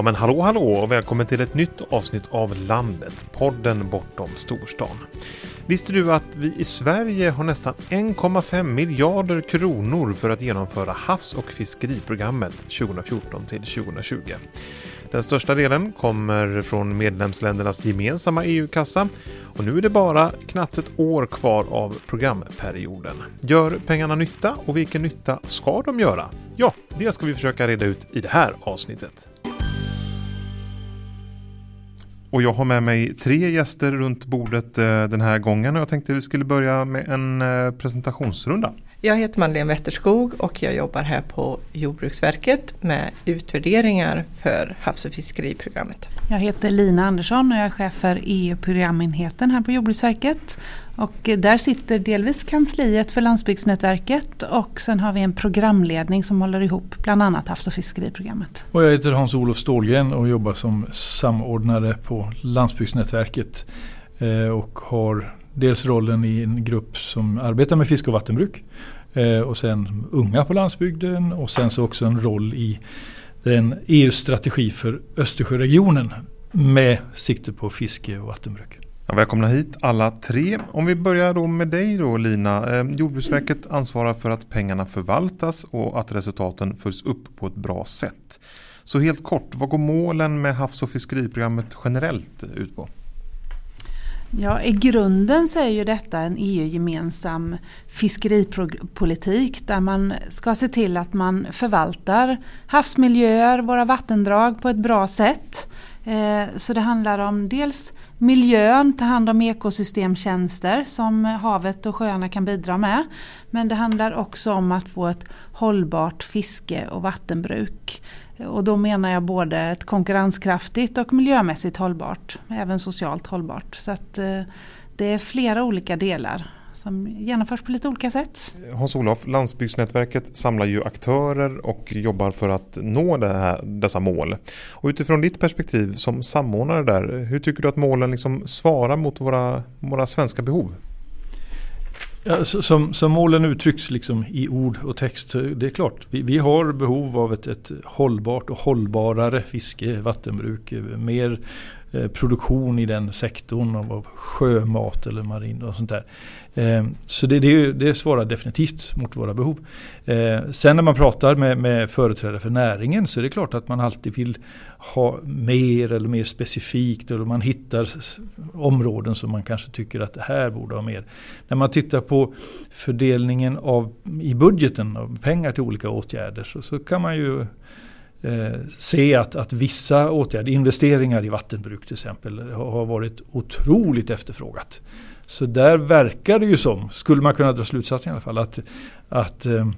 Ja men hallå hallå och välkommen till ett nytt avsnitt av Landet, podden bortom storstan. Visste du att vi i Sverige har nästan 1,5 miljarder kronor för att genomföra havs och fiskeriprogrammet 2014 till 2020? Den största delen kommer från medlemsländernas gemensamma EU-kassa och nu är det bara knappt ett år kvar av programperioden. Gör pengarna nytta och vilken nytta ska de göra? Ja, det ska vi försöka reda ut i det här avsnittet. Och jag har med mig tre gäster runt bordet eh, den här gången och jag tänkte vi skulle börja med en eh, presentationsrunda. Jag heter Madeleine Wetterskog och jag jobbar här på Jordbruksverket med utvärderingar för havs och fiskeriprogrammet. Jag heter Lina Andersson och jag är chef för EU-programenheten här på Jordbruksverket. Och där sitter delvis kansliet för landsbygdsnätverket och sen har vi en programledning som håller ihop bland annat havs och fiskeriprogrammet. Och jag heter Hans-Olof Stålgren och jobbar som samordnare på landsbygdsnätverket eh, och har dels rollen i en grupp som arbetar med fiske och vattenbruk eh, och sen unga på landsbygden och sen så också en roll i den EU-strategi för Östersjöregionen med sikte på fiske och vattenbruk. Ja, välkomna hit alla tre. Om vi börjar då med dig då Lina. Eh, Jordbruksverket ansvarar för att pengarna förvaltas och att resultaten följs upp på ett bra sätt. Så helt kort, vad går målen med havs och fiskeriprogrammet generellt ut på? Ja, i grunden så är ju detta en EU-gemensam fiskeripolitik där man ska se till att man förvaltar havsmiljöer, våra vattendrag på ett bra sätt. Eh, så det handlar om dels miljön, ta hand om ekosystemtjänster som havet och sjöarna kan bidra med. Men det handlar också om att få ett hållbart fiske och vattenbruk. Och då menar jag både ett konkurrenskraftigt och miljömässigt hållbart, även socialt hållbart. Så att eh, det är flera olika delar som genomförs på lite olika sätt. Hans-Olof, Landsbygdsnätverket samlar ju aktörer och jobbar för att nå här, dessa mål. Och utifrån ditt perspektiv som samordnare där, hur tycker du att målen liksom svarar mot våra, våra svenska behov? Ja, som, som målen uttrycks liksom i ord och text, det är klart, vi, vi har behov av ett, ett hållbart och hållbarare fiske, vattenbruk, eh, mer Eh, produktion i den sektorn av sjömat eller marin och sånt där. Eh, så det, det, det svarar definitivt mot våra behov. Eh, sen när man pratar med, med företrädare för näringen så är det klart att man alltid vill ha mer eller mer specifikt eller man hittar områden som man kanske tycker att det här borde ha mer. När man tittar på fördelningen av, i budgeten av pengar till olika åtgärder så, så kan man ju eh, se att, att vissa åtgärder, investeringar i vattenbruk till exempel, har, har varit otroligt efterfrågat. Så där verkar det ju som, skulle man kunna dra slutsatsen i alla fall, att, att eh,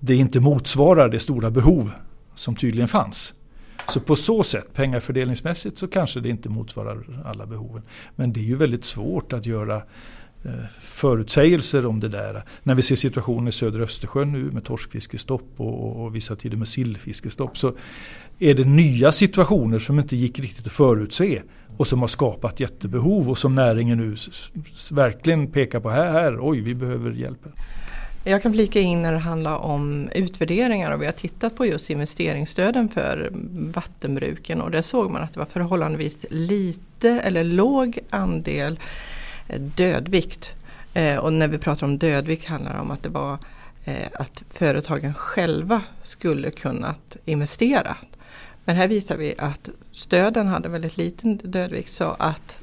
det inte motsvarar det stora behov som tydligen fanns. Så på så sätt, pengafördelningsmässigt, så kanske det inte motsvarar alla behoven. Men det är ju väldigt svårt att göra Eh, förutsägelser om det där. När vi ser situationen i södra Östersjön nu med torskfiskestopp och, och vissa tider med sillfiskestopp så är det nya situationer som inte gick riktigt att förutse och som har skapat jättebehov och som näringen nu verkligen pekar på här, här, oj vi behöver hjälp. Jag kan flika in när det handlar om utvärderingar och vi har tittat på just investeringsstöden för vattenbruken och där såg man att det var förhållandevis lite eller låg andel dödvikt. Eh, och när vi pratar om dödvikt handlar det om att det var eh, att företagen själva skulle kunnat investera. Men här visar vi att stöden hade väldigt liten dödvikt så att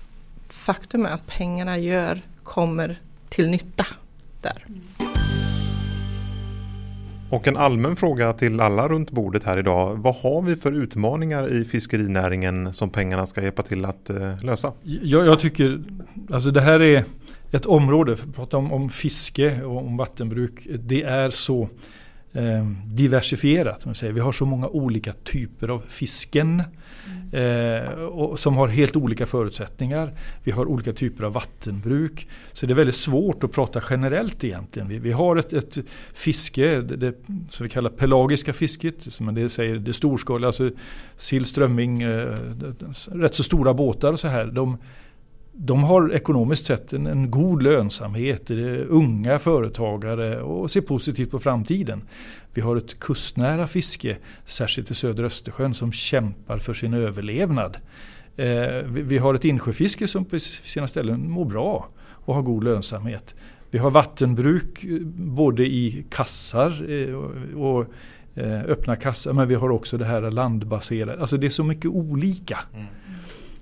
faktum är att pengarna gör kommer till nytta där. Mm. Och en allmän fråga till alla runt bordet här idag. Vad har vi för utmaningar i fiskerinäringen som pengarna ska hjälpa till att eh, lösa? Jag, jag, tycker, alltså det här är ett område, för att prata om, om fiske och om vattenbruk. Det är så eh, diversifierat. Man säger. Vi har så många olika typer av fisken eh, och, som har helt olika förutsättningar. Vi har olika typer av vattenbruk. Så det är väldigt svårt att prata generellt egentligen. Vi, vi har ett, ett fiske, det, det, som vi kallar pelagiska fisket, som det säger det storskaliga, alltså sill, strömming, eh, rätt så stora båtar och så här. De, de har ekonomiskt sett en, en god lönsamhet, eh, unga företagare och ser positivt på framtiden. Vi har ett kustnära fiske, särskilt i södra Östersjön, som kämpar för sin överlevnad. Eh, vi, vi, har ett insjöfiske som på sina ställen mår bra och har god lönsamhet. Vi har vattenbruk eh, både i kassar eh, och, och eh, öppna kassar men vi har också det här landbaserade. Alltså det är så mycket olika. Mm.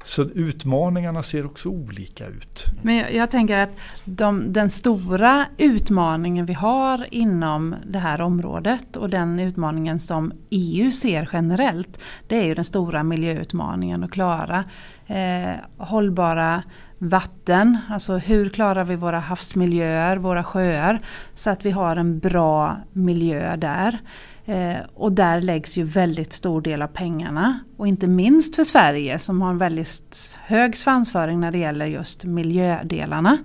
Så utmaningarna ser också olika ut. Men jag, jag tänker att de, den stora utmaningen vi har inom det här området och den utmaningen som EU ser generellt det är ju den stora miljöutmaningen att klara eh, hållbara vatten, alltså hur klarar vi våra havsmiljöer, våra sjöar så att vi har en bra miljö där. Eh, och där läggs ju väldigt stor del av pengarna. Och inte minst för Sverige som har en väldigt hög svansföring när det gäller just miljödelarna.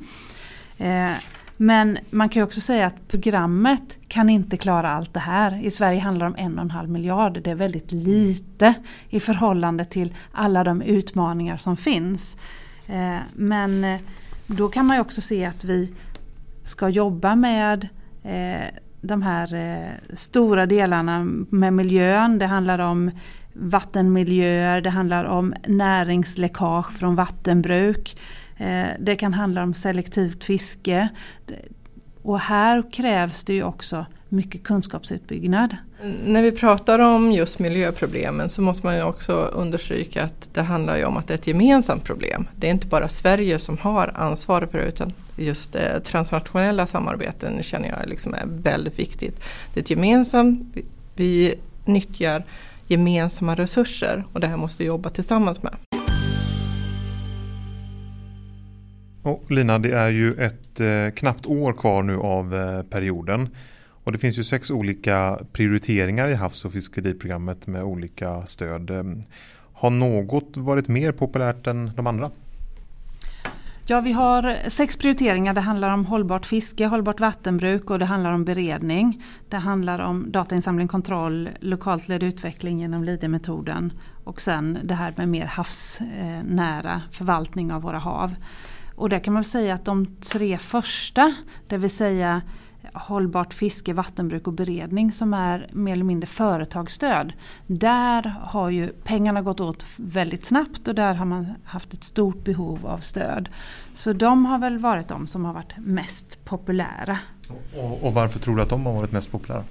Eh, men man kan ju också säga att programmet kan inte klara allt det här. I Sverige handlar det om en och en halv miljard. Det är väldigt lite i förhållande till alla de utmaningar som finns. Eh, men eh, då kan man ju också se att vi ska jobba med eh, de här eh, stora delarna med miljön. Det handlar om vattenmiljöer, det handlar om näringsläckage från vattenbruk. Eh, det kan handla om selektivt fiske. Och här krävs det ju också mycket kunskapsutbyggnad. När vi pratar om just miljöproblemen så måste man ju också understryka att det handlar ju om att det är ett gemensamt problem. Det är inte bara Sverige som har ansvar för det utan just eh, transnationella samarbeten känner jag liksom är väldigt viktigt. Det är ett gemensamt, vi nyttjar gemensamma resurser och det här måste vi jobba tillsammans med. Och Lina, det är ju ett eh, knappt år kvar nu av eh, perioden. Och det finns ju sex olika prioriteringar i havs och fiskeriprogrammet med olika stöd. Ehm, har något varit mer populärt än de andra? Ja, vi har sex prioriteringar. Det handlar om hållbart fiske, hållbart vattenbruk och det handlar om beredning. Det handlar om datainsamling, kontroll, lokalt ledd utveckling genom LIDE-metoden och sen det här med mer havsnära förvaltning av våra hav. Och där kan man säga att de tre första, det vill säga hållbart fiske, vattenbruk och beredning som är mer eller mindre företagsstöd. Där har ju pengarna gått åt väldigt snabbt och där har man haft ett stort behov av stöd. Så de har väl varit de som har varit mest populära. Och, och varför tror du att de har varit mest populära?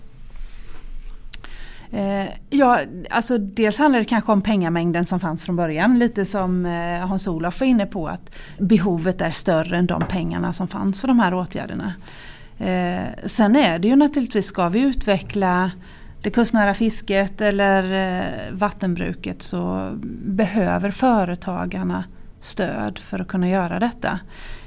Eh, ja, alltså dels handlar det kanske om pengamängden som fanns från början. Lite som eh, Hans-Olof var inne på att behovet är större än de pengarna som fanns för de här åtgärderna. Eh, sen är det ju naturligtvis, ska vi utveckla det kustnära fisket eller eh, vattenbruket så behöver företagarna stöd för att kunna göra detta.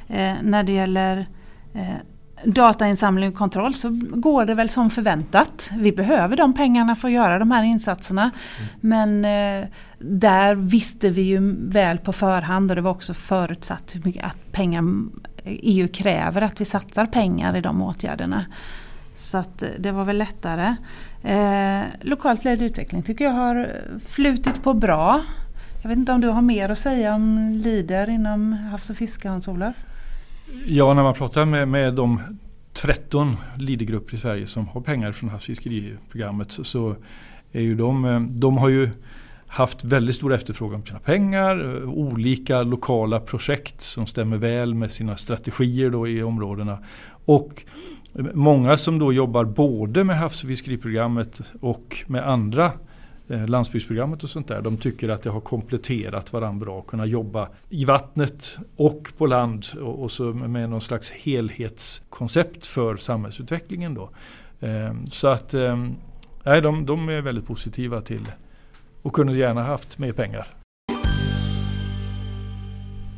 Eh, när det gäller eh, datainsamling och kontroll så går det väl som förväntat. Vi behöver de pengarna för att göra de här insatserna. Mm. Men eh, där visste vi ju väl på förhand och det var också förutsatt att pengar EU kräver att vi satsar pengar i de åtgärderna. Så att eh, det var väl lättare. Eh, lokalt ledd utveckling tycker jag har flutit på bra. Jag vet inte om du har mer att säga om LIDER inom havs och fiske Hans-Olof? Ja, när man pratar med, med de 13 LIDER-grupper i Sverige som har pengar från havs och så, så är ju de, eh, de har ju haft väldigt stor efterfrågan på sina pengar. Eh, olika lokala projekt som stämmer väl med sina strategier då i områdena. Och eh, många som då jobbar både med havs och fiskeriprogrammet och med andra eh, landsbygdsprogrammet och sånt där. De tycker att det har kompletterat varandra bra. Kunna jobba i vattnet och på land och, och så med någon slags helhetskoncept för samhällsutvecklingen. Då. Eh, så att eh, nej, de, de är väldigt positiva till och kunde gärna haft mer pengar.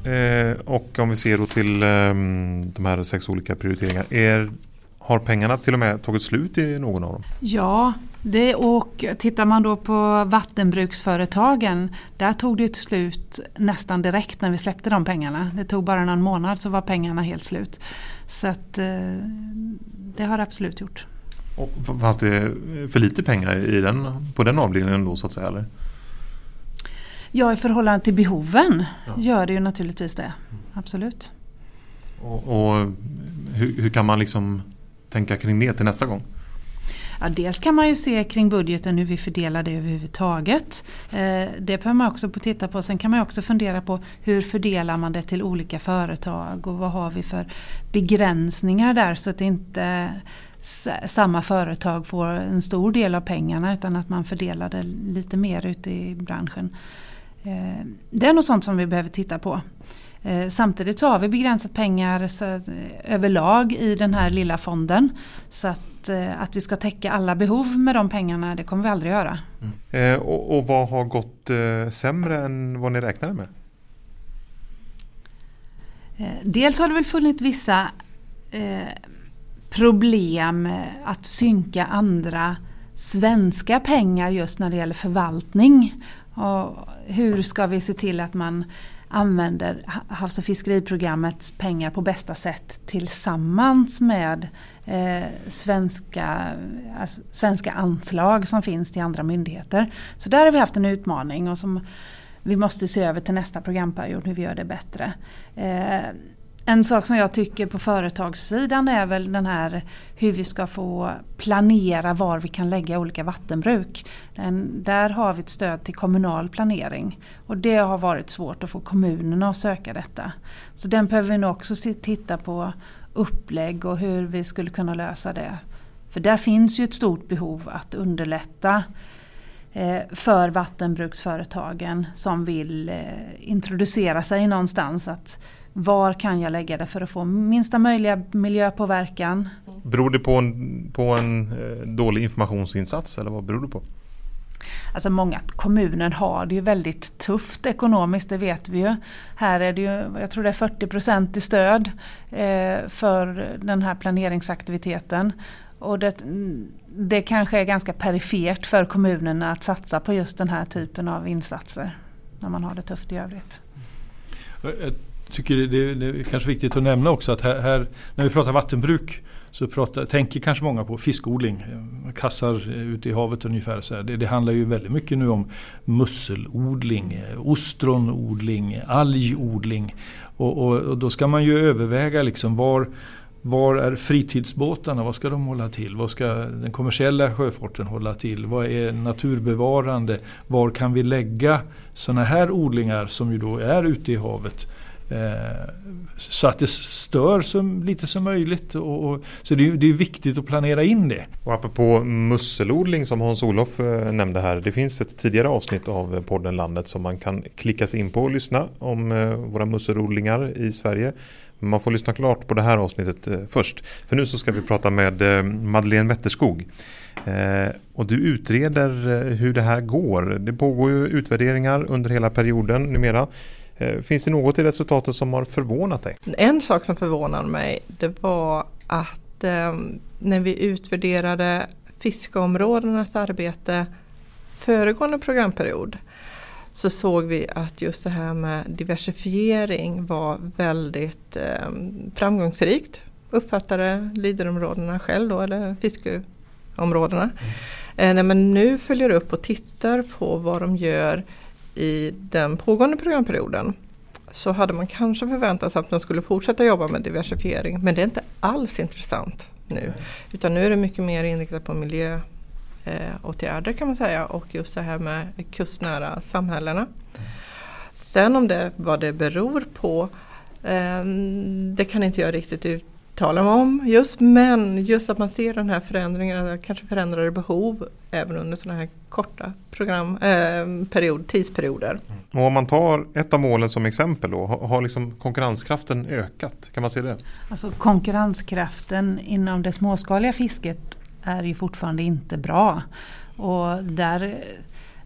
Eh, och om vi ser då till eh, de här sex olika prioriteringarna. Är, har pengarna till och med tagit slut i någon av dem? Ja, det, och tittar man då på vattenbruksföretagen där tog det slut nästan direkt när vi släppte de pengarna. Det tog bara någon månad så var pengarna helt slut. Så att, eh, det har det absolut gjort. Och fanns det för lite pengar i den, på den avdelningen då så att säga? Eller? Ja, i förhållande till behoven ja. gör det ju naturligtvis det. Absolut. Och, och hur, hur, kan man liksom tänka kring det till nästa gång? Ja, dels kan man ju se kring budgeten hur vi fördelar det överhuvudtaget. Eh, det behöver man också titta på. Sen kan man också fundera på hur fördelar man det till olika företag och vad har vi för begränsningar där så att inte samma företag får en stor del av pengarna utan att man fördelar det lite mer ute i branschen. Eh, det är nog sånt som vi behöver titta på. Eh, samtidigt så har vi begränsat pengar så, överlag i den här lilla fonden. Så att, eh, att vi ska täcka alla behov med de pengarna det kommer vi aldrig göra. Mm. och, och, vad har gått sämre än vad ni räknade med? Dels har det väl funnits vissa problem att synka andra svenska pengar just när det gäller förvaltning. Och hur ska vi se till att man använder Havs och fiskeriprogrammets pengar på bästa sätt tillsammans med eh, svenska, alltså, svenska anslag som finns till andra myndigheter. Så där har vi haft en utmaning och som vi måste se över till nästa programperiod hur vi gör det bättre. Eh, en sak som jag tycker på företagssidan är väl den här hur vi ska få planera var vi kan lägga olika vattenbruk. Den, där har vi ett stöd till kommunal planering och det har varit svårt att få kommunerna att söka detta. Så den behöver vi nog också titta på upplägg och hur vi skulle kunna lösa det. För där finns ju ett stort behov att underlätta för vattenbruksföretagen som vill eh, introducera sig någonstans. Att var kan jag lägga det för att få minsta möjliga miljöpåverkan? Beror det på en, på en eh, dålig informationsinsats eller vad beror det på? Alltså många kommuner har det ju väldigt tufft ekonomiskt, det vet vi ju. Här är det ju, jag tror det är 40 procent i stöd eh, för den här planeringsaktiviteten. Och det, det kanske är ganska perifert för kommunerna att satsa på just den här typen av insatser när man har det tufft i övrigt Jag tycker det, det, det är kanske viktigt att nämna också att här, här när vi pratar vattenbruk så pratar, tänker kanske många på fiskodling. Kassar ute i havet ungefär. Så det, det, handlar ju väldigt mycket nu om musselodling, ostronodling, algodling. Och, och, och, då ska man ju överväga liksom var, var är fritidsbåtarna? Vad ska de hålla till? Vad ska den kommersiella sjöfarten hålla till? Vad är naturbevarande? Var kan vi lägga sådana här odlingar som ju då är ute i havet? Eh, så att det stör så lite som möjligt. Och, och så det är, det är, viktigt att planera in det. Och apropå musselodling som Hans-Olof eh, nämnde här. Det finns ett tidigare avsnitt av eh, podden Landet som man kan klicka sig in på och lyssna om eh, våra musselodlingar i Sverige. Man får lyssna klart på det här avsnittet eh, först. För nu så ska vi prata med eh, Madeleine Wetterskog. Eh, och du utreder hur det här går. Det pågår ju utvärderingar under hela perioden numera. Finns det något i resultatet som har förvånat dig? En sak som förvånade mig det var att eh, när vi utvärderade fiskeområdenas arbete föregående programperiod så såg vi att just det här med diversifiering var väldigt eh, framgångsrikt. Uppfattade Leaderområdena själv då, eller fiskeområdena. Mm. Eh, men nu följer upp och tittar på vad de gör i den pågående programperioden så hade man kanske förväntat sig att de skulle fortsätta jobba med diversifiering men det är inte alls intressant nu. Utan nu är det mycket mer inriktat på miljöåtgärder eh, kan man säga och just det här med kustnära samhällena. Sen om det vad det beror på eh, det kan inte jag riktigt ut, talar om just men just att man ser den här förändringen, kanske förändrade behov även under sådana här korta program, eh, period, tidsperioder. Och om man tar ett av målen som exempel då, har liksom konkurrenskraften ökat? Kan man se det? Alltså konkurrenskraften inom det småskaliga fisket är ju fortfarande inte bra. Och där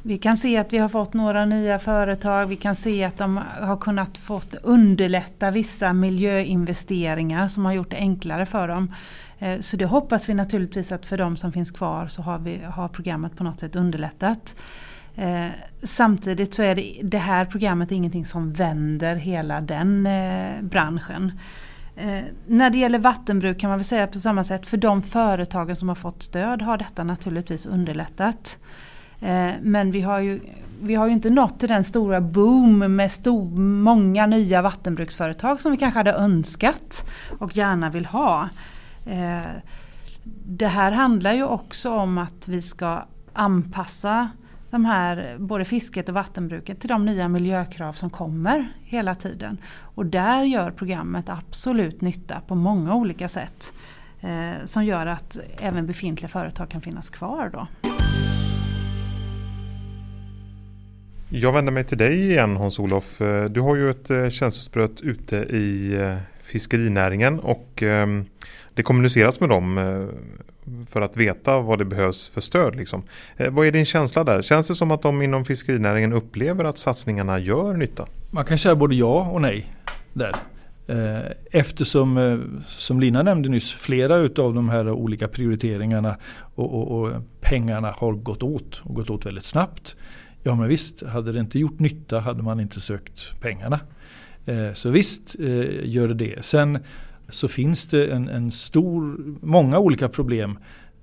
vi kan se att vi har fått några nya företag. Vi kan se att de har kunnat fått underlätta vissa miljöinvesteringar som har gjort det enklare för dem. Eh, så det hoppas vi naturligtvis att för de som finns kvar så har, vi, har programmet på något sätt underlättat. Eh, samtidigt så är det, det här programmet ingenting som vänder hela den eh, branschen. Eh, när det gäller vattenbruk kan man väl säga på samma sätt. För de företagen som har fått stöd har detta naturligtvis underlättat. Eh, men vi har ju vi har ju inte nått till den stora boom med stor, många nya vattenbruksföretag som vi kanske hade önskat och gärna vill ha. Eh, det här handlar ju också om att vi ska anpassa de här, både fisket och vattenbruket till de nya miljökrav som kommer hela tiden. Och där gör programmet absolut nytta på många olika sätt. Eh, som gör att även befintliga företag kan finnas kvar. Då. Jag vänder mig till dig igen Hans-Olof. Eh, du har ju ett eh, känselspröt ute i eh, fiskerinäringen och ehm, det kommuniceras med dem för att veta vad det behövs för stöd. Liksom. Eh, vad är din känsla där? Känns det som att de inom fiskerinäringen upplever att satsningarna gör nytta? Man kan säga både ja och nej där. Eh, eftersom, eh, som Lina nämnde nyss, flera utav de här olika prioriteringarna och, och, och pengarna har gått åt och gått åt väldigt snabbt. Ja men visst, hade det inte gjort nytta hade man inte sökt pengarna. Så visst gör det det. Sen så finns det en, en stor, många olika problem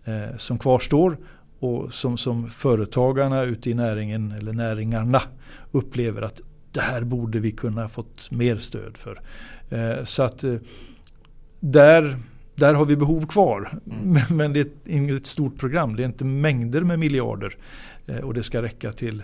eh, som kvarstår och som, som företagarna ute i näringen eller näringarna upplever att det här borde vi kunna fått mer stöd för. Så att där, där har vi behov kvar. Mm. Men, men det är inget stort program. Det är inte mängder med miljarder. Eh, och det ska räcka till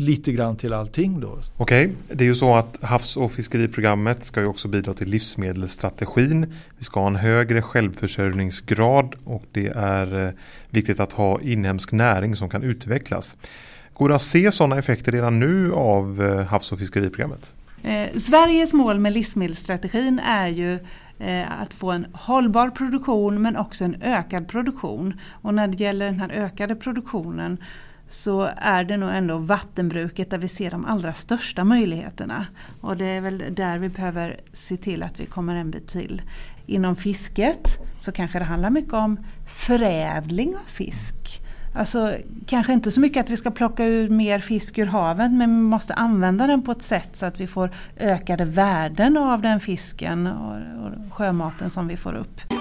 lite grann till allting då. Okej, okay. det är ju så att havs och fiskeriprogrammet ska ju också bidra till livsmedelsstrategin. Vi ska ha en högre självförsörjningsgrad och det är eh, viktigt att ha inhemsk näring som kan utvecklas. Går det att se sådana effekter redan nu av eh, havs och fiskeriprogrammet? Eh, Sveriges mål med livsmedelsstrategin är ju eh, att få en hållbar produktion men också en ökad produktion. Och när det gäller den här ökade produktionen så är det nog ändå vattenbruket där vi ser de allra största möjligheterna. Och det är väl där vi behöver se till att vi kommer en bit till. Inom fisket så kanske det handlar mycket om förädling av fisk. Alltså kanske inte så mycket att vi ska plocka ur mer fisk ur havet men vi måste använda den på ett sätt så att vi får ökade värden av den fisken och, och sjömaten som vi får upp.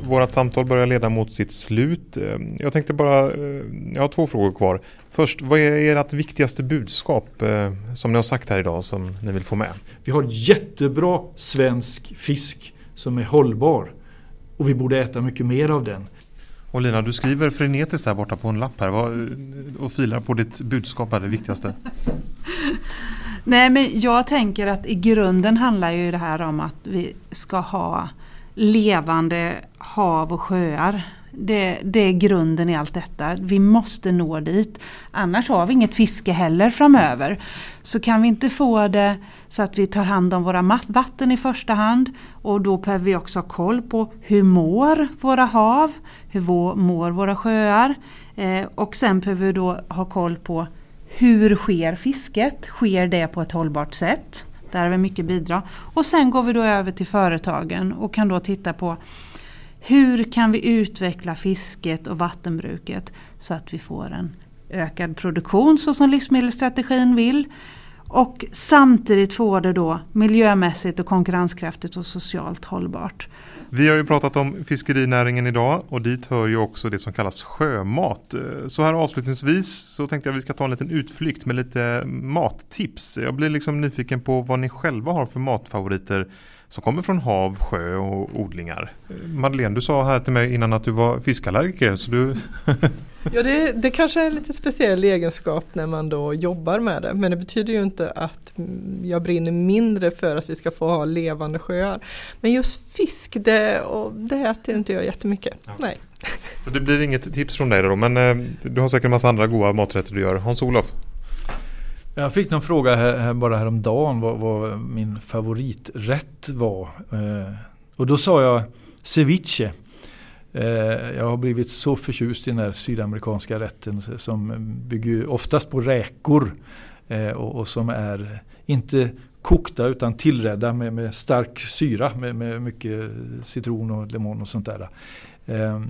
Vårat samtal börjar leda mot sitt slut. Eh, jag tänkte bara, eh, jag har två frågor kvar. Först, vad är ert viktigaste budskap eh, som ni har sagt här idag som ni vill få med? Vi har jättebra svensk fisk som är hållbar och vi borde äta mycket mer av den. Och Lina, du skriver frenetiskt där borta på en lapp här och filar på ditt budskap är det viktigaste. Nej men jag tänker att i grunden handlar ju det här om att vi ska ha levande hav och sjöar. Det, det, är grunden i allt detta. Vi måste nå dit. Annars har vi inget fiske heller framöver. Så kan vi inte få det så att vi tar hand om våra vatten i första hand och då behöver vi också ha koll på hur mår våra hav, hur mår våra sjöar eh, och sen behöver vi då ha koll på hur sker fisket? Sker det på ett hållbart sätt? Där har vi mycket bidrag. Och sen går vi då över till företagen och kan då titta på hur kan vi utveckla fisket och vattenbruket så att vi får en ökad produktion så som livsmedelsstrategin vill. Och samtidigt få det då miljömässigt och konkurrenskraftigt och socialt hållbart. Vi har ju pratat om fiskerinäringen idag och dit hör ju också det som kallas sjömat. Eh, så här avslutningsvis så tänkte jag att vi ska ta en liten utflykt med lite mattips. Jag blir liksom nyfiken på vad ni själva har för matfavoriter som kommer från hav, sjö och odlingar. Madeleine, du sa här till mig innan att du var fiskallergiker. Så du ja, det, det kanske är en lite speciell egenskap när man då jobbar med det. Men det betyder ju inte att jag brinner mindre för att vi ska få ha levande sjöar. Men just fisk, det, och det äter inte jag jättemycket. Ja. Nej. Så det blir inget tips från dig då, men eh, du har säkert en massa andra goda maträtter du gör. Hans-Olof? Jag fick någon fråga här, här bara häromdagen vad, vad min favoriträtt var. Eh, och då sa jag ceviche. Eh, jag har blivit så förtjust i den här sydamerikanska rätten som bygger oftast på räkor. Eh, och, och, som är inte kokta utan tillredda med, med stark syra med, med, mycket citron och limon och sånt där. Eh,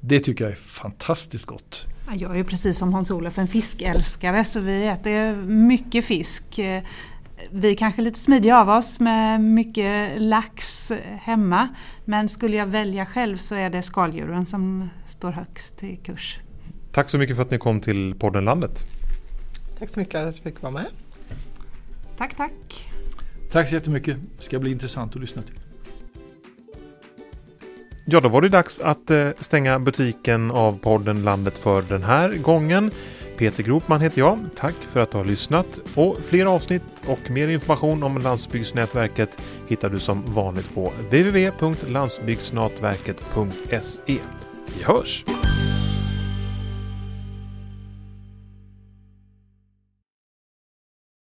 det tycker jag är fantastiskt gott. Jag är ju precis som Hans-Olof en fiskälskare så vi äter mycket fisk. Vi är kanske lite smidiga av oss med mycket lax hemma. Men skulle jag välja själv så är det skaldjuren som står högst i kurs. Tack så mycket för att ni kom till podden Landet. Tack så mycket att jag fick vara med. Tack, tack. Tack så jättemycket. Det ska bli intressant att lyssna till. Ja, då var det dags att eh, stänga butiken av podden Landet för den här gången. Peter Gropman heter jag. Tack för att du har lyssnat. Och fler avsnitt och mer information om Landsbygdsnätverket hittar du som vanligt på www.landsbygdsnätverket.se. Vi hörs!